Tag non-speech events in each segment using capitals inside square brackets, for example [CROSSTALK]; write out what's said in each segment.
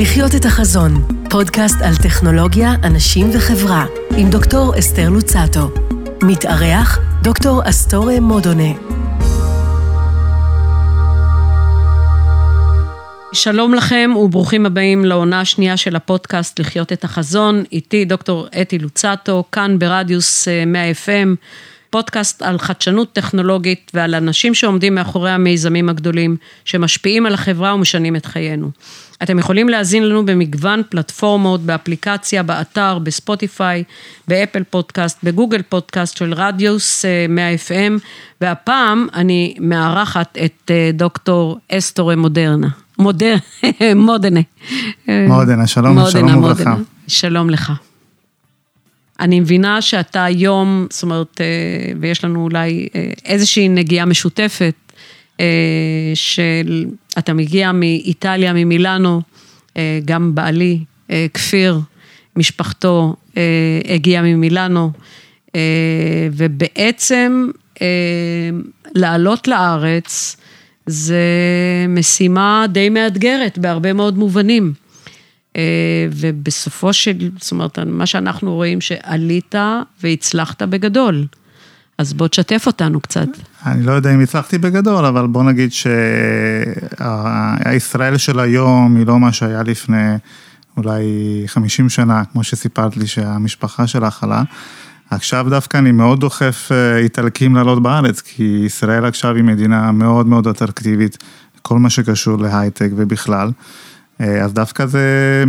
לחיות את החזון, פודקאסט על טכנולוגיה, אנשים וחברה, עם דוקטור אסתר לוצטו. מתארח, דוקטור אסטורה מודונה. שלום לכם וברוכים הבאים לעונה השנייה של הפודקאסט לחיות את החזון. איתי דוקטור אתי לוצטו, כאן ברדיוס 100 אה, FM. פודקאסט על חדשנות טכנולוגית ועל אנשים שעומדים מאחורי המיזמים הגדולים, שמשפיעים על החברה ומשנים את חיינו. אתם יכולים להאזין לנו במגוון פלטפורמות, באפליקציה, באתר, בספוטיפיי, באפל פודקאסט, בגוגל פודקאסט של רדיוס 100 אה, FM, והפעם אני מארחת את אה, דוקטור אסטורה מודרנה. מודר, [LAUGHS] מודנה. מודנה, שלום, מודנה, שלום וברכה. שלום לך. אני מבינה שאתה היום, זאת אומרת, אה, ויש לנו אולי איזושהי נגיעה משותפת, של, אתה מגיע מאיטליה, ממילאנו, גם בעלי, כפיר, משפחתו הגיע ממילאנו, ובעצם לעלות לארץ זה משימה די מאתגרת בהרבה מאוד מובנים. אה, ובסופו של, זאת אומרת, מה שאנחנו רואים שעלית והצלחת בגדול. אז בוא תשתף אותנו קצת. אני לא יודע אם הצלחתי בגדול, אבל בוא נגיד שהישראל של היום היא לא מה שהיה לפני אולי 50 שנה, כמו שסיפרת לי שהמשפחה שלך עלה. עכשיו דווקא אני מאוד דוחף אה, איטלקים לעלות בארץ, כי ישראל עכשיו היא מדינה מאוד מאוד אטרקטיבית, כל מה שקשור להייטק ובכלל. אה, אז דווקא זה,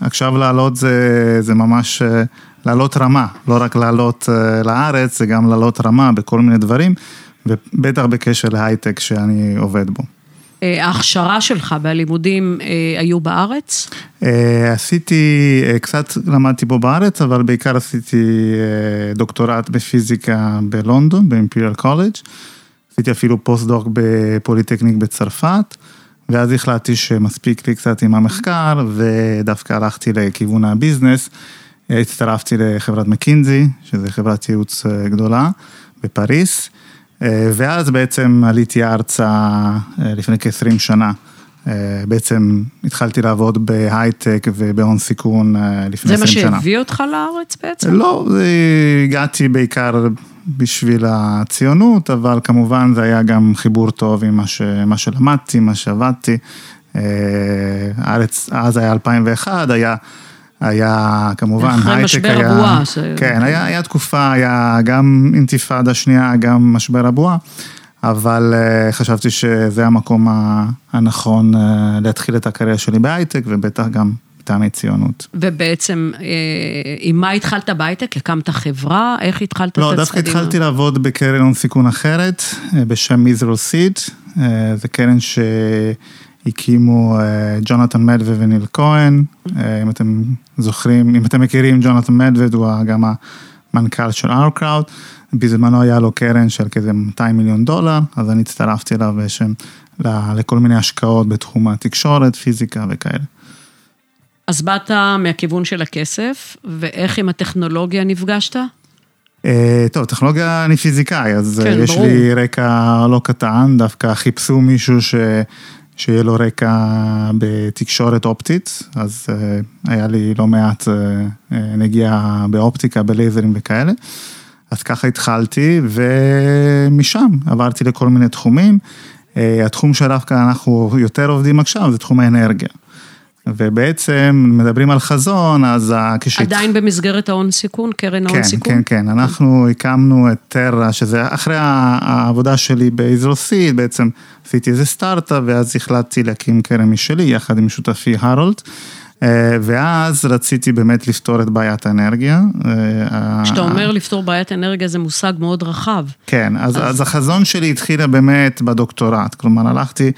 עכשיו לעלות זה, זה ממש אה, לעלות רמה, לא רק לעלות לארץ, זה גם לעלות רמה בכל מיני דברים, ובטח בקשר להייטק שאני עובד בו. ההכשרה שלך בלימודים היו בארץ? עשיתי, קצת למדתי פה בארץ, אבל בעיקר עשיתי דוקטורט בפיזיקה בלונדון, באימפיריאל קולג'. עשיתי אפילו פוסט-דוק בפוליטקניק בצרפת. ואז החלטתי שמספיק לי קצת עם המחקר, ודווקא הלכתי לכיוון הביזנס. הצטרפתי לחברת מקינזי, שזו חברת ייעוץ אה, גדולה, בפריס, אה, ואז בעצם עליתי ארצה אה, לפני כ-20 שנה. בעצם התחלתי לעבוד בהייטק ובהון סיכון לפני 20 שנה. זה מה שהביא אותך לארץ בעצם? לא, הגעתי בעיקר בשביל הציונות, אבל כמובן זה היה גם חיבור טוב עם מה, ש, מה שלמדתי, מה שעבדתי. אה, הארץ, אז היה 2001, היה, היה כמובן הייטק היה... אחרי משבר הבועה. ש... כן, היה, היה תקופה, היה גם אינתיפאדה שנייה, גם משבר הבועה, אבל uh, חשבתי שזה המקום הנכון uh, להתחיל את הקריירה שלי בהייטק, ובטח גם מטעמי ציונות. ובעצם, אה, עם מה התחלת בהייטק? הקמת חברה? איך התחלת לא, את הצדדים? לא, דווקא התחלתי לעבוד בקרן הון סיכון אחרת, אה, בשם מיזרו סיד. אה, זו קרן שהקימו ג'ונתן מדווד וניל כהן. אם אתם זוכרים, אם אתם מכירים, ג'ונתן מדווד הוא גם המנכ"ל של ארקראוט. בזמנו היה לו קרן של כזה 200 מיליון דולר, אז אני הצטרפתי אליו בשם, לכל מיני השקעות בתחום התקשורת, פיזיקה וכאלה. אז באת מהכיוון של הכסף, ואיך עם הטכנולוגיה נפגשת? אה, טוב, טכנולוגיה, אני פיזיקאי, אז כן, יש ברור. לי רקע לא קטן, דווקא חיפשו מישהו ש... שיהיה לו רקע בתקשורת אופטית, אז uh, היה לי לא מעט uh, נגיעה באופטיקה, בלייזרים וכאלה. אז ככה התחלתי, ומשם עברתי לכל מיני תחומים. התחום שדווקא אנחנו יותר עובדים עכשיו זה תחום האנרגיה. ובעצם מדברים על חזון, אז כשהת... עדיין במסגרת ההון סיכון, קרן ההון כן, סיכון? כן, כן, כן, אנחנו הקמנו את טרה, שזה אחרי העבודה שלי באיזרוסיד, בעצם עשיתי איזה סטארט-אפ, ואז החלטתי להקים קרן משלי, יחד עם שותפי הרולד. אה, ואז רציתי באמת לפתור את בעיית האנרגיה. אה, כשאתה אומר לפתור בעיית אנרגיה זה מושג מאוד רחב. כן, אז, אז... אז החזון שלי התחילה באמת בדוקטורט, כלומר הלכתי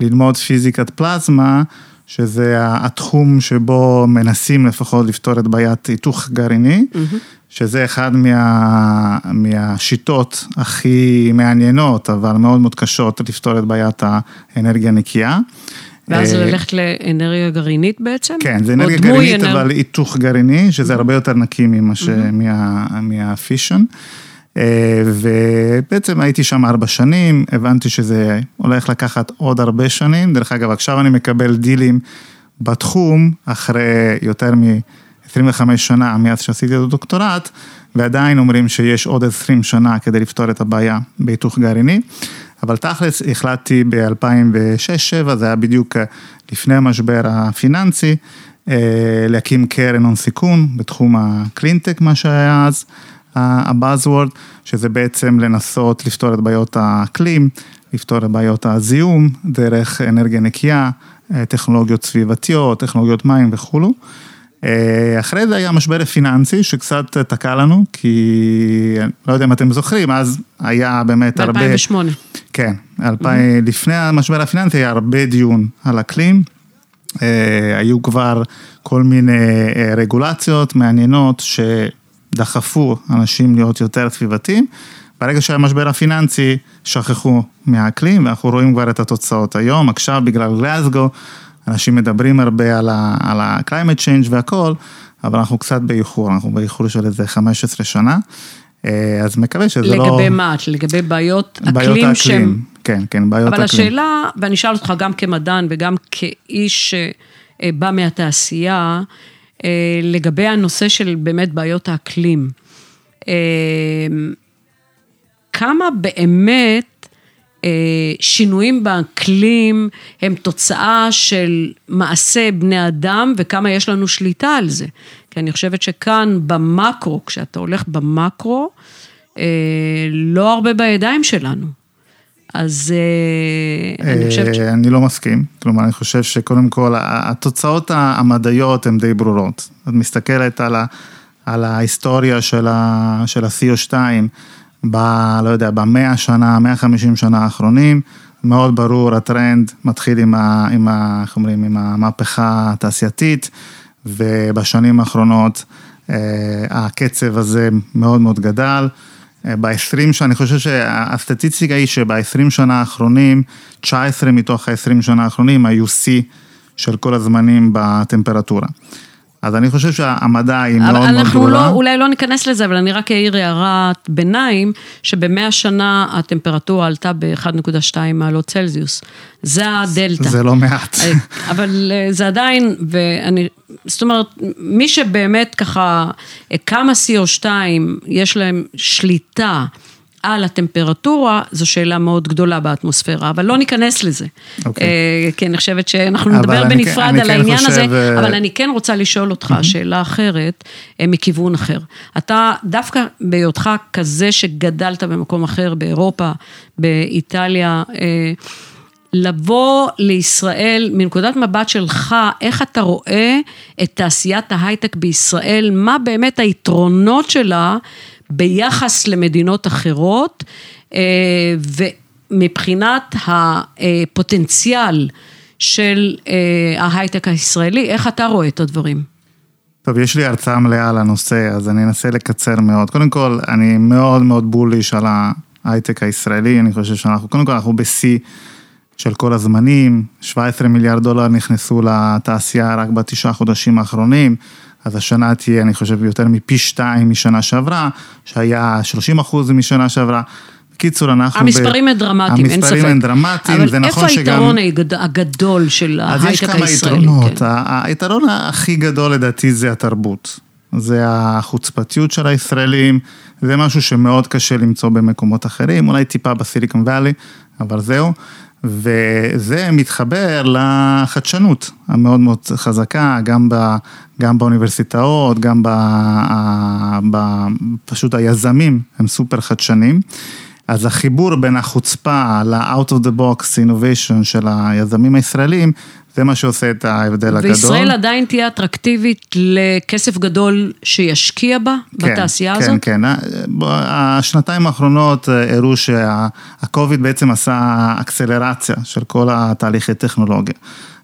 ללמוד פיזיקת פלזמה. שזה התחום שבו מנסים לפחות לפתור את בעיית היתוך גרעיני, mm-hmm. שזה אחד מה, מהשיטות הכי מעניינות, אבל מאוד מאוד קשות לפתור את בעיית האנרגיה נקייה. ואז אה, ללכת לאנרגיה גרעינית בעצם? כן, זה אנרגיה גרעינית, אנר... אבל היתוך גרעיני, שזה mm-hmm. הרבה יותר נקי ממה ש... mm-hmm. מה... מהפישן. ובעצם הייתי שם ארבע שנים, הבנתי שזה הולך לקחת עוד הרבה שנים, דרך אגב עכשיו אני מקבל דילים בתחום, אחרי יותר מ-25 שנה מאז שעשיתי את הדוקטורט, ועדיין אומרים שיש עוד 20 שנה כדי לפתור את הבעיה בהיתוך גרעיני. אבל תכלס החלטתי ב-2006-2007, זה היה בדיוק לפני המשבר הפיננסי, אה, להקים קרן הון סיכון בתחום הקלינטק, מה שהיה אז הבאזוורד, שזה בעצם לנסות לפתור את בעיות האקלים, לפתור את בעיות הזיהום דרך אנרגיה נקייה, אה, טכנולוגיות סביבתיות, טכנולוגיות מים וכולו. אה, אחרי זה היה משבר פיננסי שקצת תקע לנו, כי לא יודע אם אתם זוכרים, אז היה באמת הרבה... ב-2008. כן, 2000, mm-hmm. לפני המשבר הפיננסי היה הרבה דיון על אקלים. אה, היו כבר כל מיני רגולציות מעניינות שדחפו אנשים להיות יותר סביבתיים. ברגע שהיה משבר הפיננסי, שכחו מהאקלים, ואנחנו רואים כבר את התוצאות היום. עכשיו, בגלל גלסגו, אנשים מדברים הרבה על ה-climate change והכל, אבל אנחנו קצת באיחור, אנחנו באיחור של איזה 15 שנה. אה, אז מקווה שזה לגבי לא... לגבי מה? לגבי בעיות בעיות אקלים האקלים, שהם... כן, כן, בעיות אבל אקלים. השאלה, ואני אשאל אותך גם כמדען וגם כאיש שבא מהתעשייה, אה, לגבי הנושא של באמת בעיות האקלים. אה, כמה באמת שינויים באקלים הם תוצאה של מעשה בני אדם וכמה יש לנו שליטה על זה. כי אני חושבת שכאן במקרו, כשאתה הולך במקרו, לא הרבה בידיים שלנו. אז אני חושבת ש... אני לא מסכים, כלומר, אני חושב שקודם כל, התוצאות המדעיות הן די ברורות. את מסתכלת על, ה, על ההיסטוריה של, ה, של ה-CO2, ב... לא יודע, במאה שנה, 150 שנה האחרונים, מאוד ברור, הטרנד מתחיל עם, ה, עם, ה, איך אומרים, עם המהפכה התעשייתית, ובשנים האחרונות הקצב הזה מאוד מאוד גדל. ב-20 שנה, אני חושב שהסטטיסטיקה היא שב-20 שנה האחרונים, 19 מתוך ה-20 שנה האחרונים היו שיא של כל הזמנים בטמפרטורה. אז אני חושב שהמדע היא מאוד מאוד גדולה. אנחנו לא, אולי לא ניכנס לזה, אבל אני רק אעיר הערת ביניים, שבמאה שנה הטמפרטורה עלתה ב-1.2 מעלות צלזיוס. זה הדלתא. זה לא מעט. אבל זה עדיין, ואני, זאת אומרת, מי שבאמת ככה, כמה CO2 יש להם שליטה. על הטמפרטורה, זו שאלה מאוד גדולה באטמוספירה, אבל לא ניכנס לזה. Okay. אוקיי. כי אני חושבת שאנחנו נדבר בנפרד כן, על העניין חושב... הזה, אבל אני כן רוצה לשאול אותך mm-hmm. שאלה אחרת, מכיוון אחר. אתה דווקא בהיותך כזה שגדלת במקום אחר, באירופה, באיטליה, לבוא לישראל מנקודת מבט שלך, איך אתה רואה את תעשיית ההייטק בישראל, מה באמת היתרונות שלה ביחס למדינות אחרות, אה, ומבחינת הפוטנציאל של אה, ההייטק הישראלי, איך אתה רואה את הדברים? טוב, יש לי הרצאה מלאה על הנושא, אז אני אנסה לקצר מאוד. קודם כל, אני מאוד מאוד בוליש על ההייטק הישראלי, אני חושב שאנחנו, קודם כל, אנחנו בשיא של כל הזמנים, 17 מיליארד דולר נכנסו לתעשייה רק בתשעה חודשים האחרונים. אז השנה תהיה, אני חושב, יותר מפי שתיים משנה שעברה, שהיה 30 אחוז משנה שעברה. בקיצור, אנחנו... המספרים הם דרמטיים, אין ספק. המספרים הם דרמטיים, זה נכון שגם... אבל איפה היתרון הגדול של ההייטק הישראלי? אז יש כמה יתרונות. כן. היתרון הכי גדול לדעתי זה התרבות. זה החוצפתיות של הישראלים, זה משהו שמאוד קשה למצוא במקומות אחרים, אולי טיפה בסיליקון וואלי, אבל זהו. וזה מתחבר לחדשנות המאוד מאוד חזקה, גם, ב, גם באוניברסיטאות, גם ב, ב... פשוט היזמים הם סופר חדשנים. אז החיבור בין החוצפה ל-out of the box innovation של היזמים הישראלים, זה מה שעושה את ההבדל הגדול. וישראל עדיין תהיה אטרקטיבית לכסף גדול שישקיע בה, כן, בתעשייה כן, הזאת? כן, כן. השנתיים האחרונות הראו שהקוביד בעצם עשה אקסלרציה של כל התהליכי טכנולוגיה.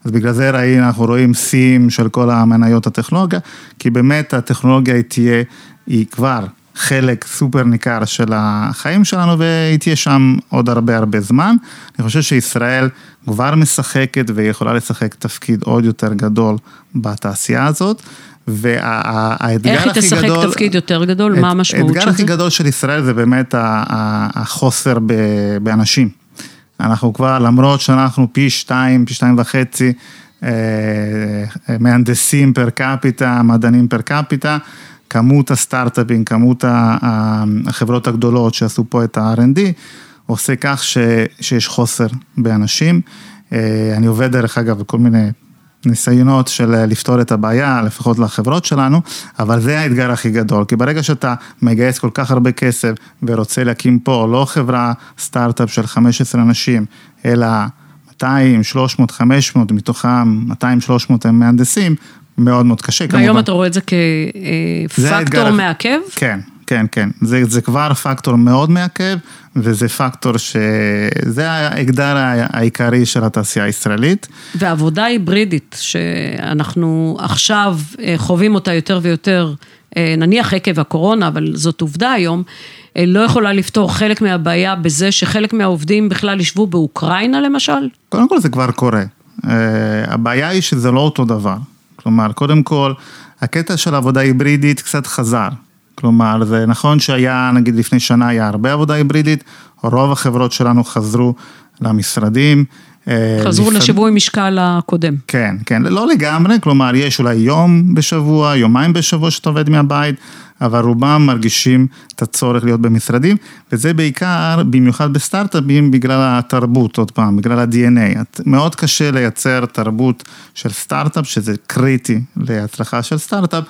אז בגלל זה ראינו, אנחנו רואים שיאים של כל המניות הטכנולוגיה, כי באמת הטכנולוגיה היא תהיה, היא כבר חלק סופר ניכר של החיים שלנו והיא תהיה שם עוד הרבה הרבה זמן. אני חושב שישראל כבר משחקת ויכולה לשחק תפקיד עוד יותר גדול בתעשייה הזאת. והאתגר הכי גדול... איך היא תשחק תפקיד יותר גדול? מה המשמעות של זה? האתגר הכי גדול של ישראל זה באמת החוסר באנשים. אנחנו כבר, למרות שאנחנו פי שתיים, פי שתיים וחצי מהנדסים פר קפיטה, מדענים פר קפיטה, כמות הסטארט-אפים, כמות החברות הגדולות שעשו פה את ה-R&D, עושה כך ש, שיש חוסר באנשים. אני עובד דרך אגב בכל מיני ניסיונות של לפתור את הבעיה, לפחות לחברות שלנו, אבל זה האתגר הכי גדול, כי ברגע שאתה מגייס כל כך הרבה כסף ורוצה להקים פה לא חברה סטארט-אפ של 15 אנשים, אלא 200, 300, 500, מתוכם 200, 300 הם מהנדסים, מאוד מאוד קשה. והיום כמובן. אתה רואה את זה כפקטור האתגר... מעכב? כן, כן, כן. זה, זה כבר פקטור מאוד מעכב, וזה פקטור שזה האתגר העיקרי של התעשייה הישראלית. ועבודה היברידית, שאנחנו עכשיו אה, חווים אותה יותר ויותר, אה, נניח עקב הקורונה, אבל זאת עובדה היום, אה, לא יכולה לפתור חלק מהבעיה בזה שחלק מהעובדים בכלל ישבו באוקראינה למשל? קודם כל זה כבר קורה. הבעיה היא שזה לא אותו דבר. כלומר, קודם כל, הקטע של עבודה היברידית קצת חזר. כלומר, זה נכון שהיה, נגיד לפני שנה היה הרבה עבודה היברידית, רוב החברות שלנו חזרו למשרדים. אה, חזרו לפ... לשיווי משקל הקודם. כן, כן, לא לגמרי, כלומר, יש אולי יום בשבוע, יומיים בשבוע שאתה עובד מהבית, אבל רובם מרגישים את הצורך להיות במשרדים, וזה בעיקר, במיוחד בסטארט-אפים, בגלל התרבות, עוד פעם, בגלל ה-DNA. מאוד קשה לייצר תרבות של סטארט-אפ, שזה קריטי להצלחה של סטארט-אפ.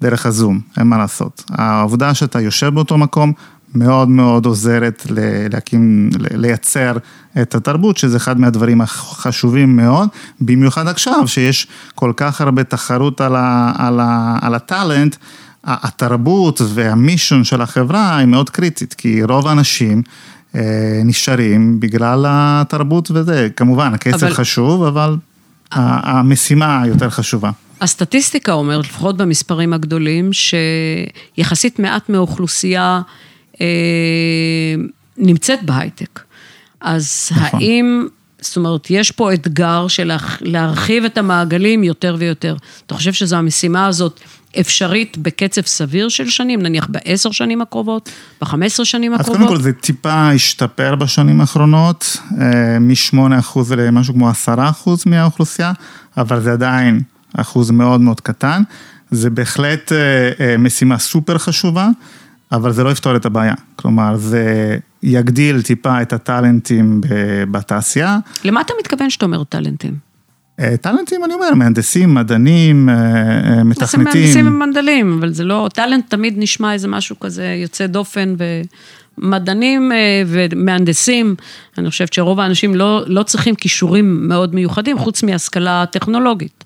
דרך הזום, אין מה לעשות. העובדה שאתה יושב באותו מקום מאוד מאוד עוזרת להקים, לייצר את התרבות, שזה אחד מהדברים החשובים מאוד, במיוחד עכשיו שיש כל כך הרבה תחרות על, ה, על, ה, על הטאלנט, התרבות והמישון של החברה היא מאוד קריטית, כי רוב האנשים אה, נשארים בגלל התרבות וזה, כמובן הכסף אבל... חשוב, אבל המשימה יותר חשובה. הסטטיסטיקה אומרת, לפחות במספרים הגדולים, שיחסית מעט מהאוכלוסייה אה, נמצאת בהייטק. אז נכון. האם, זאת אומרת, יש פה אתגר של להרחיב את המעגלים יותר ויותר. אתה חושב שזו המשימה הזאת אפשרית בקצב סביר של שנים, נניח בעשר שנים הקרובות, בחמש עשרה שנים הקרובות? אז קודם כל זה טיפה השתפר בשנים האחרונות, אה, מ-8% למשהו כמו 10% מהאוכלוסייה, אבל זה עדיין אחוז מאוד מאוד קטן. זה בהחלט אה, אה, משימה סופר חשובה, אבל זה לא יפתור את הבעיה. כלומר, זה יגדיל טיפה את הטאלנטים בתעשייה. למה אתה מתכוון שאתה אומר טאלנטים? אה, טאלנטים, אני אומר, מהנדסים, מדענים, מתכנתים. מהנדסים ומדענים, אבל זה לא, טאלנט תמיד נשמע איזה משהו כזה יוצא דופן ומדענים ומהנדסים, אני חושבת שרוב האנשים לא, לא צריכים כישורים מאוד מיוחדים, חוץ מהשכלה טכנולוגית.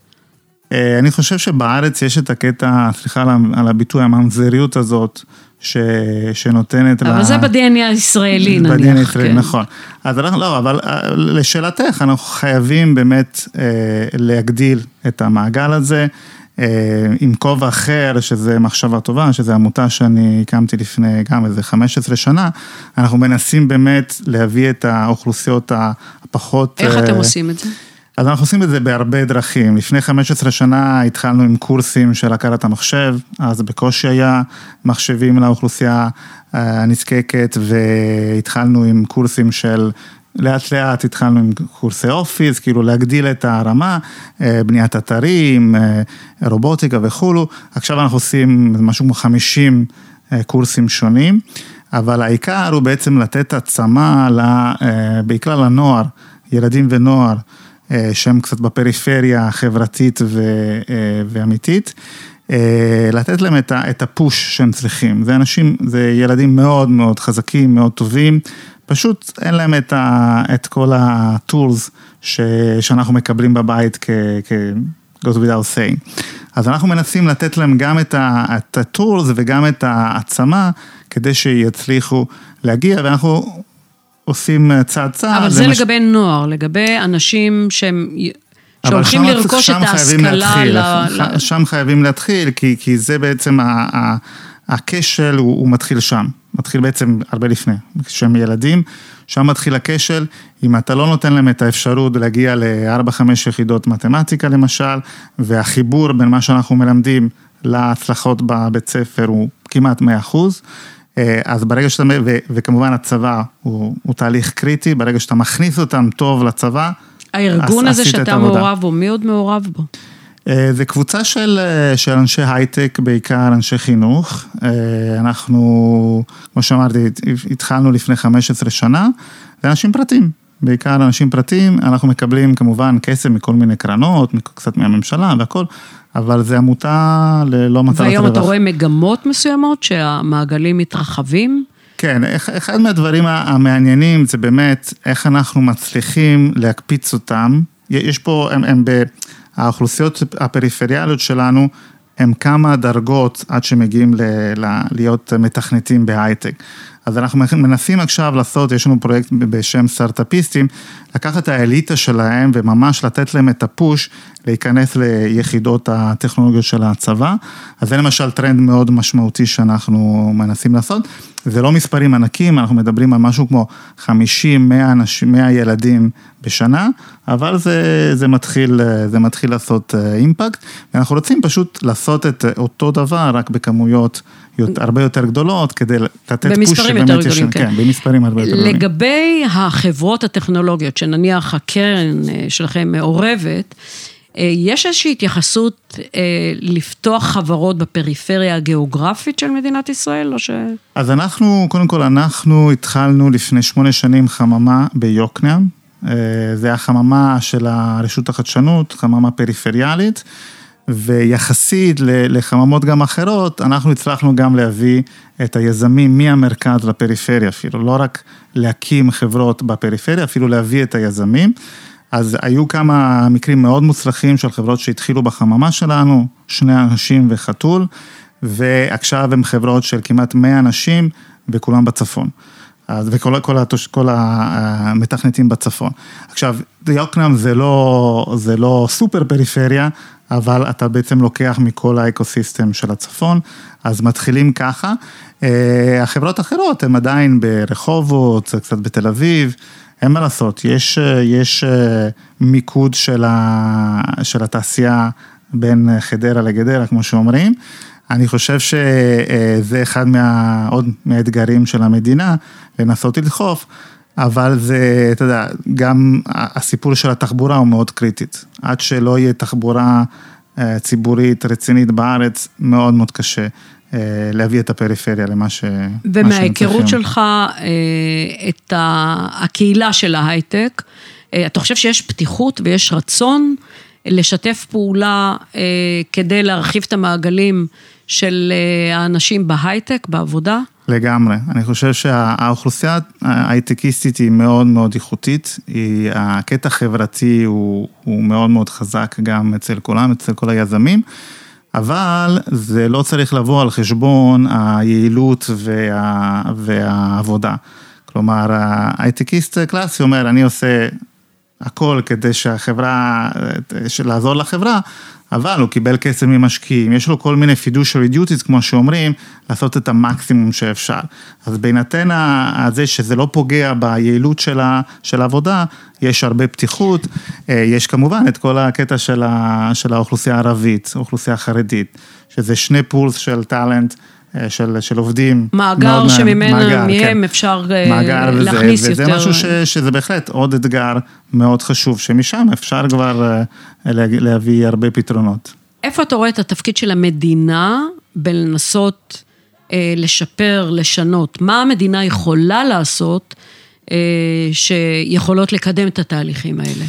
אה, אני חושב שבארץ יש את הקטע, סליחה על הביטוי, הממזריות הזאת, ש, שנותנת... אבל לה... זה ב-DNA הישראלי נניח. ב-DNA הישראלי, כן. נכון. אז אנחנו, לא, אבל אה, לשאלתך, אנחנו חייבים באמת אה, להגדיל את המעגל הזה. עם כובע אחר, שזה מחשבה טובה, שזה עמותה שאני הקמתי לפני גם איזה 15 שנה, אנחנו מנסים באמת להביא את האוכלוסיות הפחות... איך אתם עושים את זה? אז אנחנו עושים את זה בהרבה דרכים. לפני 15 שנה התחלנו עם קורסים של הכרת המחשב, אז בקושי היה מחשבים לאוכלוסייה אה, הנזקקת, והתחלנו עם קורסים של... לאט לאט התחלנו עם קורסי אופיס, כאילו להגדיל את הרמה, אה, בניית אתרים, אה, רובוטיקה וכולו. עכשיו אנחנו עושים משהו כמו 50 קורסים שונים, אבל העיקר הוא בעצם לתת עצמה, בעיקר לנוער, ילדים ונוער. אה, שהם קצת בפריפריה החברתית אה, ואמיתית, אה, לתת להם את הפוש שהם צריכים. זה אנשים, זה ילדים מאוד מאוד חזקים, מאוד טובים, פשוט אין להם את, ה, את כל הטולס שאנחנו מקבלים בבית כ... כ goes without saying. אז אנחנו מנסים לתת להם גם את הטולס וגם את העצמה, כדי שיצליחו להגיע, ואנחנו עושים אה, צעד צעד. אבל זה לגבי נוער, לגבי אנשים שהם... שהולכים לרכוש את ההשכלה. ל... שם חייבים להתחיל, כי, כי זה בעצם, ה, ה, הכשל הוא, הוא מתחיל שם, מתחיל בעצם הרבה לפני, כשהם ילדים, שם מתחיל הכשל, אם אתה לא נותן להם את האפשרות להגיע ל-4-5 יחידות מתמטיקה למשל, והחיבור בין מה שאנחנו מלמדים להצלחות בבית ספר הוא כמעט 100 אחוז, אז ברגע שאתה, ו, וכמובן הצבא הוא, הוא תהליך קריטי, ברגע שאתה מכניס אותם טוב לצבא, הארגון הזה שאתה מעורב בו, מי עוד מעורב בו? אה, זה קבוצה של, אה, של אנשי הייטק, בעיקר אנשי חינוך. אה, אנחנו, כמו שאמרתי, התחלנו לפני 15 שנה, זה אנשים פרטיים, בעיקר אנשים פרטיים, אנחנו מקבלים כמובן כסף מכל מיני קרנות, קצת מהממשלה והכל, אבל זה עמותה ללא מטרת רווח. והיום אתה רואה מגמות מסוימות שהמעגלים מתרחבים? כן, אחד מהדברים המעניינים זה באמת איך אנחנו מצליחים להקפיץ אותם. יש פה, הם, הם ב... האוכלוסיות הפריפריאליות שלנו הם כמה דרגות עד שמגיעים ל, ל, להיות מתכנתים בהייטק. אז אנחנו מנסים עכשיו לעשות, יש לנו פרויקט בשם סטארט-אפיסטים, לקחת את האליטה שלהם וממש לתת להם את ה push להיכנס ליחידות הטכנולוגיות של הצבא. אז זה למשל טרנד מאוד משמעותי שאנחנו מנסים לעשות. זה לא מספרים ענקים, אנחנו מדברים על משהו כמו 50, 100 אנשים, 100 ילדים בשנה, אבל זה, זה, מתחיל, זה מתחיל לעשות אימפקט, ואנחנו רוצים פשוט לעשות את אותו דבר, רק בכמויות הרבה יותר גדולות, כדי לתת פוש במספרים יותר גדולים, כן. כן, במספרים הרבה יותר גדולים. לגבי החברות הטכנולוגיות, שנניח הקרן אה, שלכם מעורבת, אה, יש איזושהי התייחסות אה, לפתוח חברות בפריפריה הגיאוגרפית של מדינת ישראל, או ש... אז אנחנו, קודם כל, אנחנו התחלנו לפני שמונה שנים חממה ביוקנעם. זה היה חממה של הרשות החדשנות, חממה פריפריאלית. ויחסית לחממות גם אחרות, אנחנו הצלחנו גם להביא את היזמים מהמרכז לפריפריה אפילו, לא רק להקים חברות בפריפריה, אפילו להביא את היזמים. אז היו כמה מקרים מאוד מוצלחים של חברות שהתחילו בחממה שלנו, שני אנשים וחתול, ועכשיו הם חברות של כמעט 100 אנשים וכולם בצפון. אז וכל כל התוש, כל המתכנתים בצפון. עכשיו, יוקנעם זה לא, זה לא סופר פריפריה, אבל אתה בעצם לוקח מכל האקוסיסטם של הצפון, אז מתחילים ככה. אה, החברות האחרות הן עדיין ברחובות, קצת בתל אביב, אין מה לעשות, יש, יש אה, מיקוד של, ה, של התעשייה בין חדרה לגדרה, כמו שאומרים. אני חושב שזה אחד מה, עוד מהאתגרים של המדינה, לנסות לדחוף. אבל זה, אתה יודע, גם הסיפור של התחבורה הוא מאוד קריטית. עד שלא יהיה תחבורה אה, ציבורית רצינית בארץ, מאוד מאוד קשה אה, להביא את הפריפריה למה ש... ומההיכרות שלך אה, את הקהילה של ההייטק, אתה חושב שיש פתיחות ויש רצון לשתף פעולה כדי להרחיב את המעגלים של האנשים בהייטק, בעבודה? לגמרי, אני חושב שהאוכלוסייה ההייטקיסטית היא מאוד מאוד איכותית, היא, הקטע החברתי הוא, הוא מאוד מאוד חזק גם אצל כולם, אצל כל היזמים, אבל זה לא צריך לבוא על חשבון היעילות וה, והעבודה. כלומר, ההייטקיסט קלאסי אומר, אני עושה הכל כדי שהחברה, לעזור לחברה, אבל הוא קיבל כסף ממשקיעים, יש לו כל מיני fiduciary duties, כמו שאומרים, לעשות את המקסימום שאפשר. אז בהינתן הזה שזה לא פוגע ביעילות של, של העבודה, יש הרבה פתיחות, אה, יש כמובן את כל הקטע של, של האוכלוסייה הערבית, האוכלוסייה החרדית, שזה שני פולס של טאלנט. אה, של, של עובדים. מאגר שממנו, מהם כן. אפשר אה, מאגר להכניס וזה, יותר. וזה משהו ש, שזה בהחלט עוד אתגר מאוד חשוב, שמשם אפשר כבר אה, להביא הרבה פתרונות. איפה אתה רואה את התפקיד של המדינה בלנסות אה, לשפר, לשנות? מה המדינה יכולה לעשות אה, שיכולות לקדם את התהליכים האלה?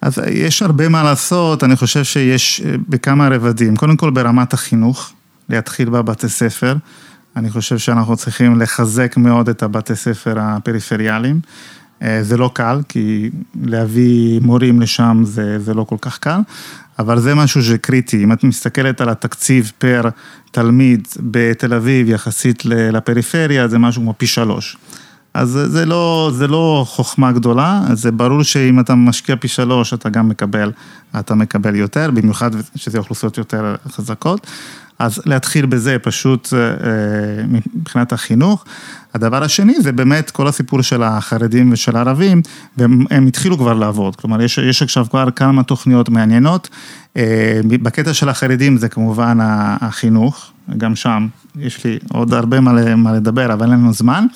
אז יש הרבה מה לעשות, אני חושב שיש בכמה רבדים. קודם כל ברמת החינוך. להתחיל בבתי ספר. אני חושב שאנחנו צריכים לחזק מאוד את הבתי ספר הפריפריאליים. אה, זה לא קל, כי להביא מורים לשם זה, זה לא כל כך קל, אבל זה משהו שקריטי. אם את מסתכלת על התקציב פר תלמיד בתל אביב יחסית לפריפריה, זה משהו כמו פי שלוש. אז זה לא, זה לא חוכמה גדולה, זה ברור שאם אתה משקיע פי שלוש, אתה גם מקבל, אתה מקבל יותר, במיוחד שזה אוכלוסיות יותר חזקות. אז להתחיל בזה פשוט אה, מבחינת החינוך. הדבר השני זה באמת כל הסיפור של החרדים ושל הערבים, והם התחילו כבר לעבוד, כלומר יש, יש עכשיו כבר כמה תוכניות מעניינות. אה, בקטע של החרדים זה כמובן החינוך, גם שם יש לי עוד הרבה מה, מה לדבר, אבל אין לנו זמן.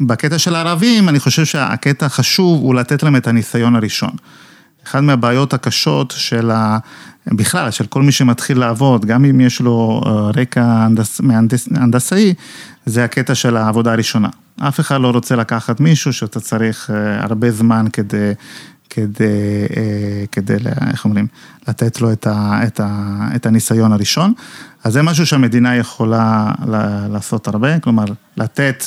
בקטע של הערבים, אני חושב שהקטע החשוב הוא לתת להם את הניסיון הראשון. אחת מהבעיות הקשות של ה... בכלל, של כל מי שמתחיל לעבוד, גם אם יש לו רקע הנדס, מהנדס, הנדסאי, זה הקטע של העבודה הראשונה. אף אחד לא רוצה לקחת מישהו שאתה צריך הרבה זמן כדי כדי, אה, כדי, איך אומרים, לתת לו את, ה, את, ה, את הניסיון הראשון. אז זה משהו שהמדינה יכולה לעשות הרבה, כלומר, לתת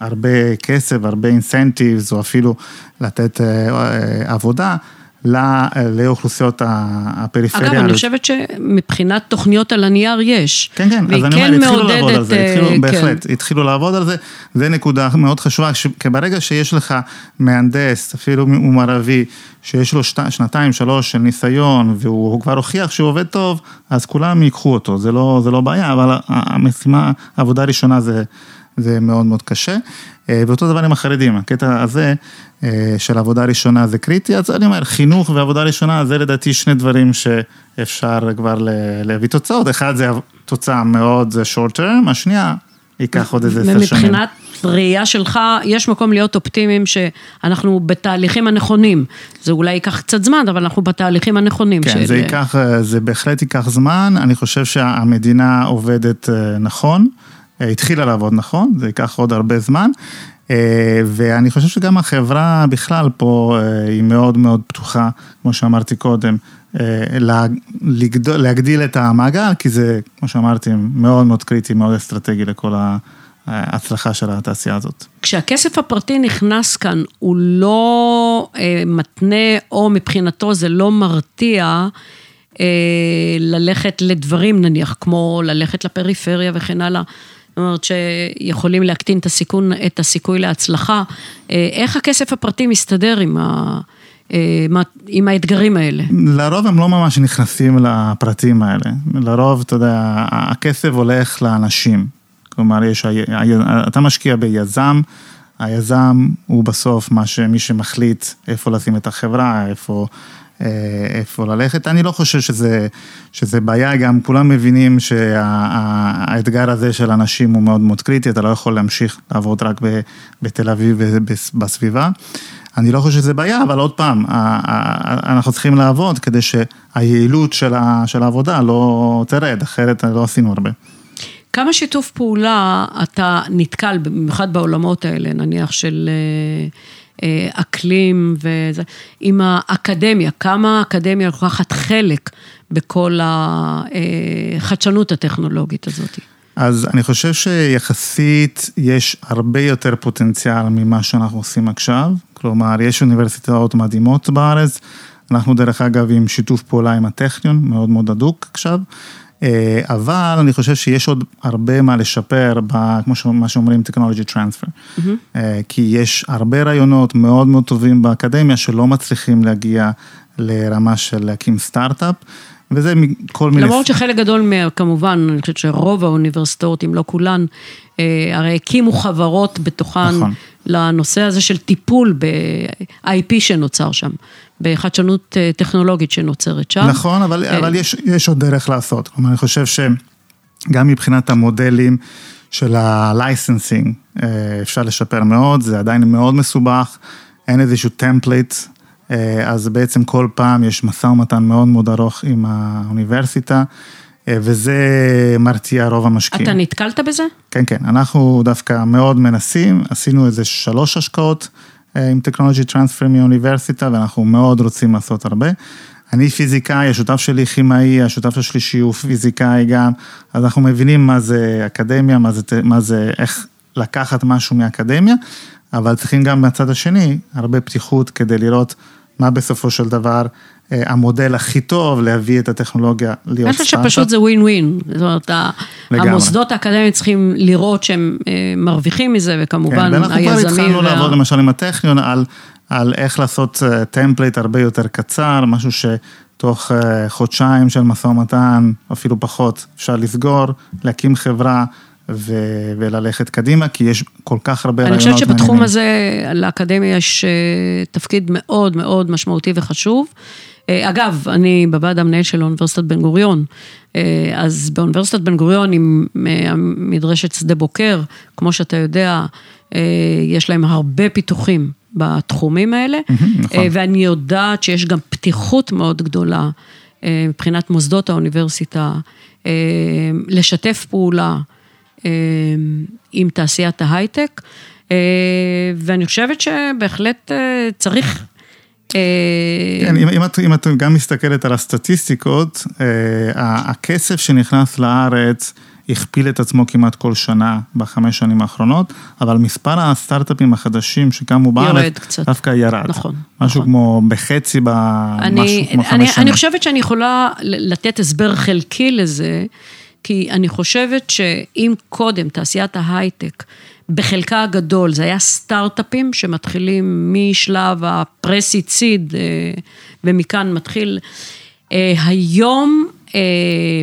הרבה כסף, הרבה אינסנטיבס, או אפילו לתת אה, עבודה. לאוכלוסיות הפריפריה. אגב, אני חושבת שמבחינת תוכניות על הנייר יש. כן, כן, אז אני אומר, התחילו לעבוד על זה, התחילו, בהחלט, כן. התחילו לעבוד על זה, זה נקודה מאוד חשובה, כי ברגע שיש לך מהנדס, אפילו הוא מערבי, שיש לו שנתיים, שלוש של ניסיון, והוא כבר הוכיח שהוא עובד טוב, אז כולם ייקחו אותו, זה לא, זה לא בעיה, אבל המשימה, העבודה הראשונה זה... זה מאוד מאוד קשה. אה, ואותו דבר עם החרדים, הקטע הזה אה, של עבודה ראשונה זה קריטי, אז אני אומר, חינוך ועבודה ראשונה זה לדעתי שני דברים שאפשר כבר להביא תוצאות, אחד זה תוצאה מאוד short term, השנייה ייקח עוד איזה עשר שנים. ומבחינת ראייה שלך, יש מקום להיות אופטימיים שאנחנו בתהליכים הנכונים. זה אולי ייקח קצת זמן, אבל אנחנו בתהליכים הנכונים. כן, של... זה ייקח, זה בהחלט ייקח זמן, אני חושב שהמדינה עובדת אה, נכון. התחילה לעבוד נכון, זה ייקח עוד הרבה זמן. אה, ואני חושב שגם החברה בכלל פה אה, היא מאוד מאוד פתוחה, כמו שאמרתי קודם, אה, להגדיל את המעגל, כי זה, כמו שאמרתי, מאוד מאוד קריטי, מאוד אסטרטגי לכל ההצלחה של התעשייה הזאת. כשהכסף הפרטי נכנס כאן, הוא לא מתנה, או מבחינתו זה לא מרתיע. ללכת לדברים נניח, כמו ללכת לפריפריה וכן הלאה. זאת אומרת שיכולים להקטין את הסיכון, את הסיכוי להצלחה. אה, איך הכסף הפרטי מסתדר עם, ה, אה, עם האתגרים האלה? לרוב הם לא ממש נכנסים לפרטים האלה. לרוב, אתה יודע, הכסף הולך לאנשים. כלומר, יש, אתה משקיע ביזם, היזם הוא בסוף מה ש, מי שמחליט איפה לשים את החברה, איפה... אה, איפה ללכת. אני לא חושב שזה, שזה בעיה, גם כולם מבינים שהאתגר הזה של אנשים הוא מאוד מאוד קריטי, אתה לא יכול להמשיך לעבוד רק בתל אביב ובסביבה. אני לא חושב שזה בעיה, אבל עוד פעם, אנחנו צריכים לעבוד כדי שהיעילות של העבודה לא תרד, אחרת לא עשינו הרבה. כמה שיתוף פעולה אתה נתקל, במיוחד בעולמות האלה, נניח של אה, אקלים וזה, עם האקדמיה, כמה האקדמיה לוקחת חלק בכל החדשנות הטכנולוגית הזאת? אז אני חושב שיחסית יש הרבה יותר פוטנציאל ממה שאנחנו עושים עכשיו, כלומר, יש אוניברסיטאות מדהימות בארץ, אנחנו דרך אגב עם שיתוף פעולה עם הטכניון, מאוד מאוד הדוק עכשיו. אה, אבל אני חושב שיש עוד הרבה מה לשפר, כמו מה שאומרים Technology Transfer. Mm-hmm. כי יש הרבה רעיונות מאוד מאוד טובים באקדמיה שלא מצליחים להגיע לרמה של להקים סטארט-אפ. וזה מכל מיני... למרות שחלק גדול, מה, כמובן, אני חושבת שרוב האוניברסיטאות, אם לא כולן, אה, הרי הקימו חברות בתוכן נכון. לנושא הזה של טיפול ב-IP שנוצר שם, בחדשנות אה, טכנולוגית שנוצרת שם. נכון, אבל, אה, אבל יש, יש עוד דרך לעשות. כלומר, אני חושב שגם מבחינת המודלים של ה licensing, אפשר לשפר מאוד, זה עדיין מאוד מסובך, אין איזשהו template אה, אז בעצם כל פעם יש משא ומתן מאוד מאוד ארוך עם האוניברסיטה, אה, וזה מרתיע רוב המשקיעים. אתה נתקלת בזה? כן, כן, אנחנו דווקא מאוד מנסים, עשינו איזה שלוש השקעות אה, עם technology transfer מהאוניברסיטה, ואנחנו מאוד רוצים לעשות הרבה. אני פיזיקאי, השותף שלי כימאי, השותף השלישי הוא פיזיקאי גם, אז אנחנו מבינים מה זה אקדמיה, מה זה, מה זה איך לקחת משהו מאקדמיה, אבל צריכים גם מהצד השני הרבה פתיחות כדי לראות מה בסופו של דבר אה, המודל הכי טוב להביא את הטכנולוגיה להיות סטארט-אפ. אני חושב שפשוט זה ווין ווין, זאת אומרת, לגמרי. המוסדות האקדמיים צריכים לראות שהם אה, מרוויחים מזה, וכמובן כן, היזמים. ואנחנו כבר התחלנו וה... לעבוד למשל עם הטכניון על, על איך לעשות template אה, הרבה יותר קצר, משהו שתוך חודשיים של משא ומתן, אפילו פחות, אפשר לסגור, להקים חברה. ו- וללכת קדימה, כי יש כל כך הרבה רעיונות מעניינים. אני חושבת שבתחום הזה לאקדמיה יש אה, תפקיד מאוד מאוד משמעותי וחשוב. אה, אגב, אני בוועד המנהל של אוניברסיטת בן גוריון, אה, אז באוניברסיטת בן גוריון עם מדרשת שדה בוקר, כמו שאתה יודע, יש להם הרבה פיתוחים בתחומים האלה, נכון. ואני יודעת שיש גם פתיחות מאוד גדולה מבחינת מוסדות האוניברסיטה, לשתף פעולה עם תעשיית ההייטק. אה, ואני חושבת שבהחלט אה, צריך... אה, כן, אם, אם, את, אם את גם מסתכלת על הסטטיסטיקות, הכסף שנכנס לארץ הכפיל את עצמו כמעט כל שנה בחמש שנים האחרונות, אבל מספר הסטארט-אפים החדשים שקמו בארץ, קצת. דווקא ירד. נכון. משהו נכון. כמו בחצי במשהו כמו חמש שנים. אני חושבת שאני יכולה לתת הסבר חלקי לזה, כי אני חושבת שאם קודם תעשיית ההייטק, בחלקה הגדול זה היה סטארט-אפים שמתחילים משלב הפרסיד סיד, אה, ומכאן מתחיל. אה, היום אה,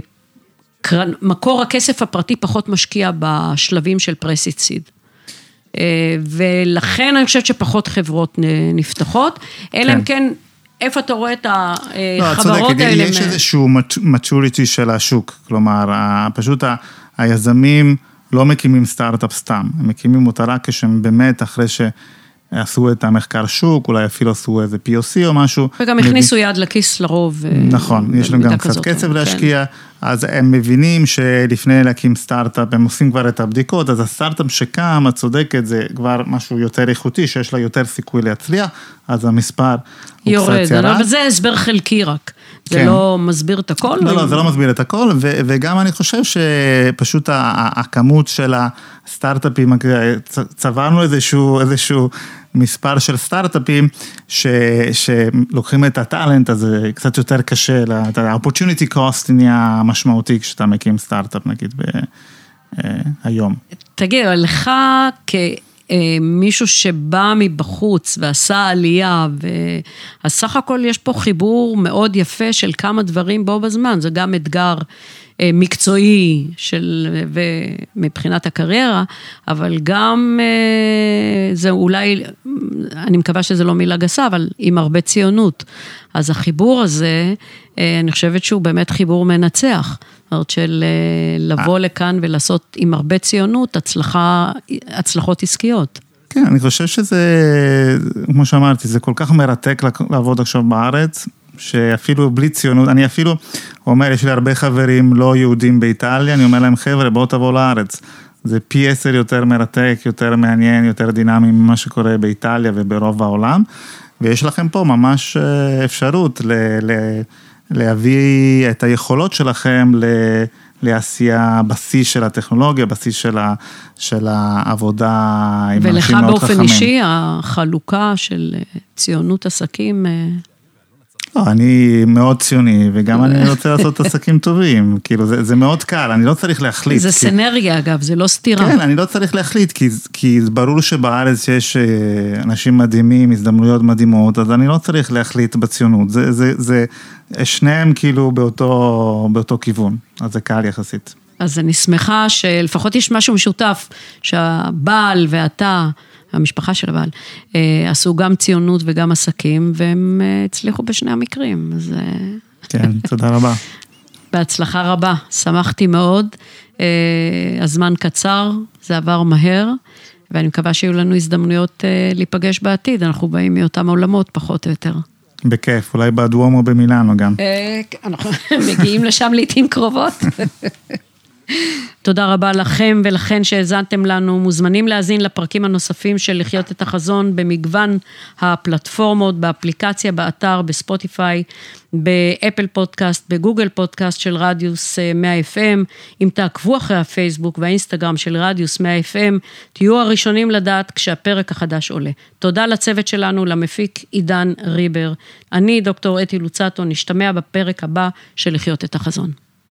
מקור הכסף הפרטי פחות משקיע בשלבים של פרסיד סיד. ולכן אני חושבת שפחות חברות נפתחות, אלא אם כן. כן, איפה אתה רואה את החברות לא, האלה? יש איזשהו maturity של השוק, כלומר, פשוט היזמים... לא מקימים סטארט-אפ סתם, הם מקימים אותה רק כשהם באמת אחרי שעשו את המחקר שוק, אולי אפילו עשו איזה POC או משהו. וגם הכניסו יד לכיס לרוב. אה, נכון, יש להם גם קצת כסף כן. להשקיע, אז הם מבינים שלפני להקים סטארט-אפ, הם עושים כבר את הבדיקות, אז הסטארט-אפ שקם, את צודקת, זה כבר משהו יותר איכותי, שיש לה יותר סיכוי להצליח, אז המספר הוא יורד, קצת ירד. אבל זה הסבר חלקי רק. זה כן. לא מסביר את הכל? לא, לא, זה לא מסביר את הכל, ו- וגם אני חושב שפשוט הכמות של הסטארט-אפים, צברנו איזשהו, איזשהו מספר של סטארט-אפים ש- שלוקחים את הטאלנט, אז זה קצת יותר קשה, ה-opportunity cost נהיה משמעותי כשאתה מקים סטארט-אפ נגיד ב... אה, היום. תגיד, אבל לך כ... אה, שבא מבחוץ ועשה עלייה, אז סך הכל יש פה חיבור מאוד יפה של כמה דברים בו בזמן, זה גם אתגר מקצועי של, ומבחינת הקריירה, אבל גם, אה, זה אולי, אני מקווה שזה לא מילה גסה, אבל עם הרבה ציונות. אז החיבור הזה, אני חושבת שהוא באמת חיבור מנצח. זאת אומרת, של לבוא לכאן ולעשות עם הרבה ציונות הצלחה, הצלחות עסקיות. כן, אני חושב שזה, כמו שאמרתי, זה כל כך מרתק לעבוד עכשיו בארץ, שאפילו בלי ציונות, אני אפילו אומר, יש לי הרבה חברים לא יהודים באיטליה, אני אומר להם, חבר'ה, בואו תבואו לארץ. זה פי עשר יותר מרתק, יותר מעניין, יותר דינמי ממה שקורה באיטליה וברוב העולם, ויש לכם פה ממש אה, אפשרות ל- ל- להביא את היכולות שלכם ל... לעשייה בשיא של הטכנולוגיה, בשיא של, ה, של העבודה עם אנשים מאוד חכמים. ולך באופן אישי, החלוקה של אה, ציונות עסקים... לא, אני מאוד ציוני, וגם אני רוצה לעשות [LAUGHS] עסקים טובים, כאילו זה, זה מאוד קל, אני לא צריך להחליט. זה כי... סנרגיה אגב, זה לא סתירה. כן, אני לא צריך להחליט, כי, כי ברור שבארץ יש אה, אנשים מדהימים, הזדמנויות מדהימות, אז אני לא צריך להחליט בציונות, זה, זה, זה, שניהם כאילו באותו, באותו כיוון, אז זה קל יחסית. אז אני שמחה שלפחות יש משהו משותף, שהבעל ואתה, המשפחה של הבעל, אה, עשו גם ציונות וגם עסקים, והם אה, הצליחו בשני המקרים, אז... אה, כן, [LAUGHS] תודה רבה. בהצלחה רבה, שמחתי מאוד. הזמן קצר, זה עבר מהר, ואני מקווה שיהיו לנו הזדמנויות להיפגש בעתיד, אנחנו באים מאותם עולמות, פחות או יותר. בכיף, אולי בדואמו במילאנו גם. אנחנו [LAUGHS] מגיעים לשם לעיתים קרובות. [LAUGHS] תודה רבה לכם ולכן שהאזנתם לנו. מוזמנים להאזין לפרקים הנוספים של לחיות את החזון במגוון הפלטפורמות, באפליקציה, באתר, בספוטיפיי, באפל פודקאסט, בגוגל פודקאסט של רדיוס 100 אה, FM. אם תעקבו אחרי הפייסבוק והאינסטגרם של רדיוס 100 FM, תהיו הראשונים לדעת כשהפרק החדש עולה. תודה לצוות שלנו, למפיק עידן ריבר. אני, דוקטור אתי לוצטו, נשתמע בפרק הבא של לחיות את החזון.